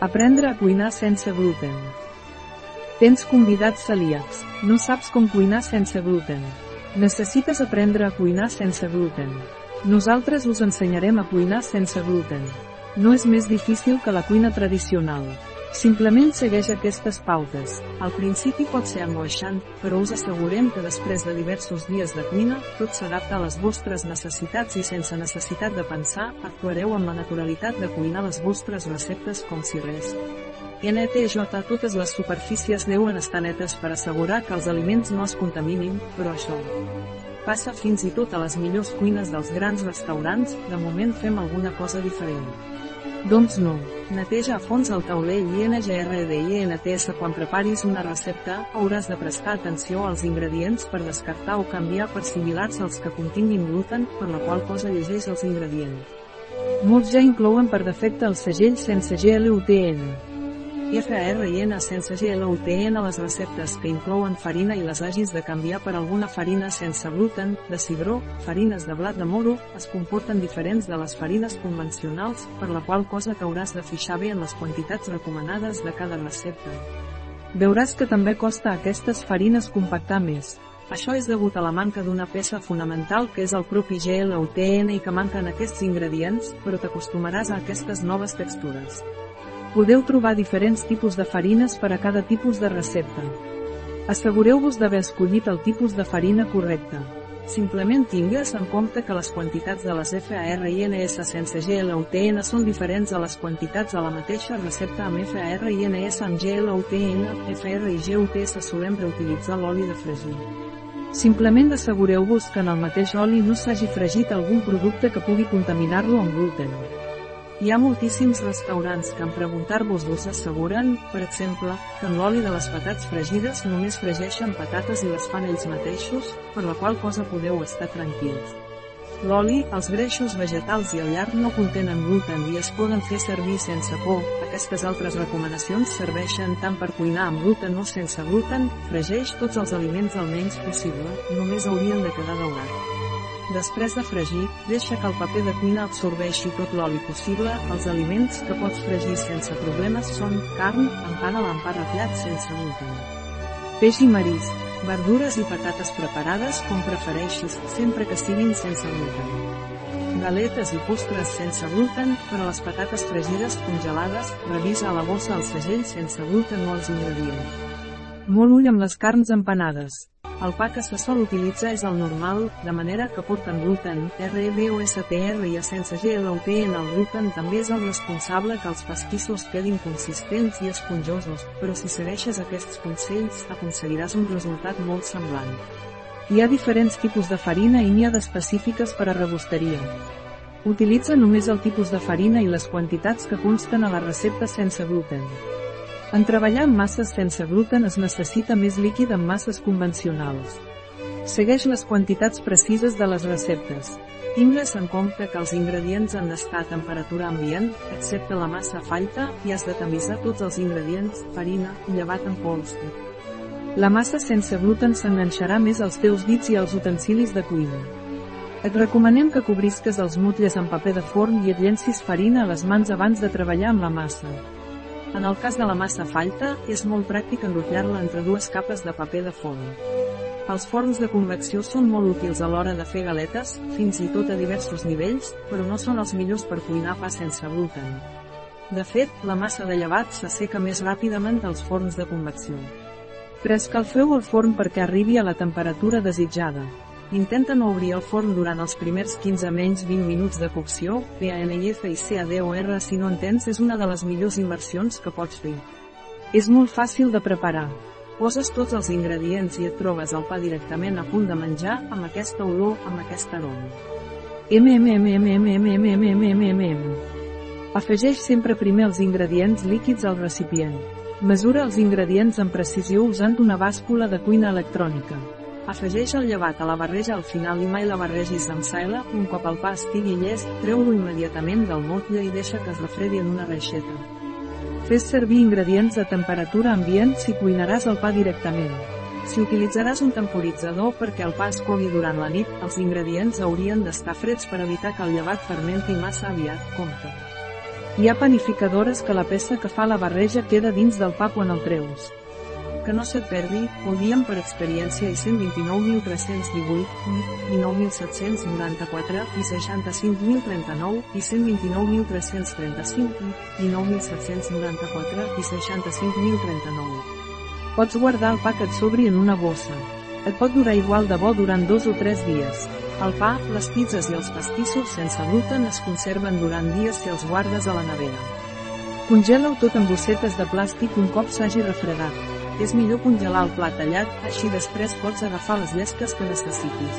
Aprendre a cuinar sense gluten. Tens convidats celíacs. No saps com cuinar sense gluten. Necessites aprendre a cuinar sense gluten. Nosaltres us ensenyarem a cuinar sense gluten. No és més difícil que la cuina tradicional. Simplement segueix aquestes pautes. Al principi pot ser angoixant, però us assegurem que després de diversos dies de cuina, tot s'adapta a les vostres necessitats i sense necessitat de pensar, actuareu amb la naturalitat de cuinar les vostres receptes com si res. NTJ Totes les superfícies deuen estar netes per assegurar que els aliments no es contaminin, però això passa fins i tot a les millors cuines dels grans restaurants, de moment fem alguna cosa diferent. Doncs no. Neteja a fons el taulell INGRDINTS quan preparis una recepta, hauràs de prestar atenció als ingredients per descartar o canviar per similars als que continguin gluten, per la qual cosa llegeix els ingredients. Molts ja inclouen per defecte el segell sense GLUTN. FRN sense GLUTN les receptes que inclouen farina i les hagis de canviar per alguna farina sense gluten, de cigró, farines de blat de moro, es comporten diferents de les farines convencionals, per la qual cosa t'hauràs de fixar bé en les quantitats recomanades de cada recepta. Veuràs que també costa aquestes farines compactar més. Això és degut a la manca d'una peça fonamental que és el propi GLUTN i que manquen aquests ingredients, però t'acostumaràs a aquestes noves textures. Podeu trobar diferents tipus de farines per a cada tipus de recepta. Assegureu-vos d'haver escollit el tipus de farina correcta. Simplement tingues en compte que les quantitats de les FARINS sense GLUTN són diferents a les quantitats a la mateixa recepta amb FARINS amb GLUTN, FR i GUTS solem reutilitzar l'oli de fregir. Simplement assegureu-vos que en el mateix oli no s'hagi fregit algun producte que pugui contaminar-lo amb gluten. Hi ha moltíssims restaurants que en preguntar-vos vos asseguren, per exemple, que en l'oli de les patates fregides només fregeixen patates i les fan ells mateixos, per la qual cosa podeu estar tranquils. L'oli, els greixos vegetals i el llarg no contenen gluten i es poden fer servir sense por. Aquestes altres recomanacions serveixen tant per cuinar amb gluten o sense gluten, fregeix tots els aliments el menys possible, només haurien de quedar daurat. Després de fregir, deixa que el paper de cuina absorbeixi tot l'oli possible. Els aliments que pots fregir sense problemes són carn, empana l'empà ratllat sense gluten. Peix i marisc, verdures i patates preparades com prefereixis, sempre que siguin sense gluten. Galetes i postres sense gluten, per a les patates fregides congelades, revisa a la bossa el segell sense gluten o els ingredients. Molt ull amb les carns empanades. El pa que se sol utilitzar és el normal, de manera que porten gluten, RBOSTR i sense GLUTN el gluten també és el responsable que els pastissos quedin consistents i esponjosos, però si segueixes aquests consells, aconseguiràs un resultat molt semblant. Hi ha diferents tipus de farina i n'hi ha d'específiques per a rebosteria. Utilitza només el tipus de farina i les quantitats que consten a la recepta sense gluten. En treballar amb masses sense gluten es necessita més líquid amb masses convencionals. Segueix les quantitats precises de les receptes. Tingues en compte que els ingredients han d'estar a temperatura ambient, excepte la massa falta, i has de tamisar tots els ingredients, farina, llevat en pols. La massa sense gluten s'enganxarà més als teus dits i als utensilis de cuina. Et recomanem que cobrisques els motlles amb paper de forn i et llencis farina a les mans abans de treballar amb la massa. En el cas de la massa falta, és molt pràctic enrotllar-la entre dues capes de paper de forn. Els forns de convecció són molt útils a l'hora de fer galetes, fins i tot a diversos nivells, però no són els millors per cuinar pa sense gluten. De fet, la massa de llevat s'asseca més ràpidament als forns de convecció. Prescalfeu el forn perquè arribi a la temperatura desitjada. Intenta no obrir el forn durant els primers 15 menys 20 minuts de cocció, PANIF i CADOR si no entens és una de les millors inversions que pots fer. És molt fàcil de preparar. Poses tots els ingredients i et trobes el pa directament a punt de menjar, amb aquesta olor, amb aquest aroma. MMMMMMMMMMM. Afegeix sempre primer els ingredients líquids al recipient. Mesura els ingredients amb precisió usant una bàscula de cuina electrònica. Afegeix el llevat a la barreja al final i mai la barregis amb saela, un cop el pa estigui llest, treu-lo immediatament del motlle i deixa que es refredi en una reixeta. Fes servir ingredients a temperatura ambient si cuinaràs el pa directament. Si utilitzaràs un temporitzador perquè el pa es cogui durant la nit, els ingredients haurien d'estar freds per evitar que el llevat fermenti massa aviat, compte. Hi ha panificadores que la peça que fa la barreja queda dins del pa quan el treus. Que no se't perdi, ho diem per experiència i 129.318, i 9.794, i 65.039, i 129.335, i 9.794, i 65.039. Pots guardar el pa que et sobri en una bossa. Et pot durar igual de bo durant dos o tres dies. El pa, les pizzas i els pastissos sense gluten es conserven durant dies si els guardes a la nevera. Congela-ho tot en bossetes de plàstic un cop s'hagi refredat. És millor congelar el plat tallat, així després pots agafar les llesques que necessitis.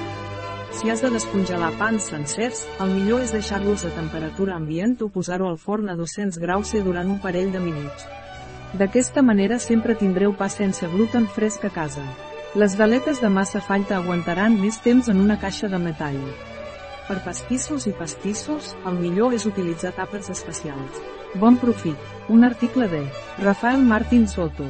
Si has de descongelar pans sencers, el millor és deixar-los a temperatura ambient o posar-ho al forn a 200 graus C durant un parell de minuts. D'aquesta manera sempre tindreu pa sense gluten fresc a casa. Les galetes de massa falta aguantaran més temps en una caixa de metall. Per pastissos i pastissos, el millor és utilitzar tàpers especials. Bon profit. Un article de Rafael Martín Soto,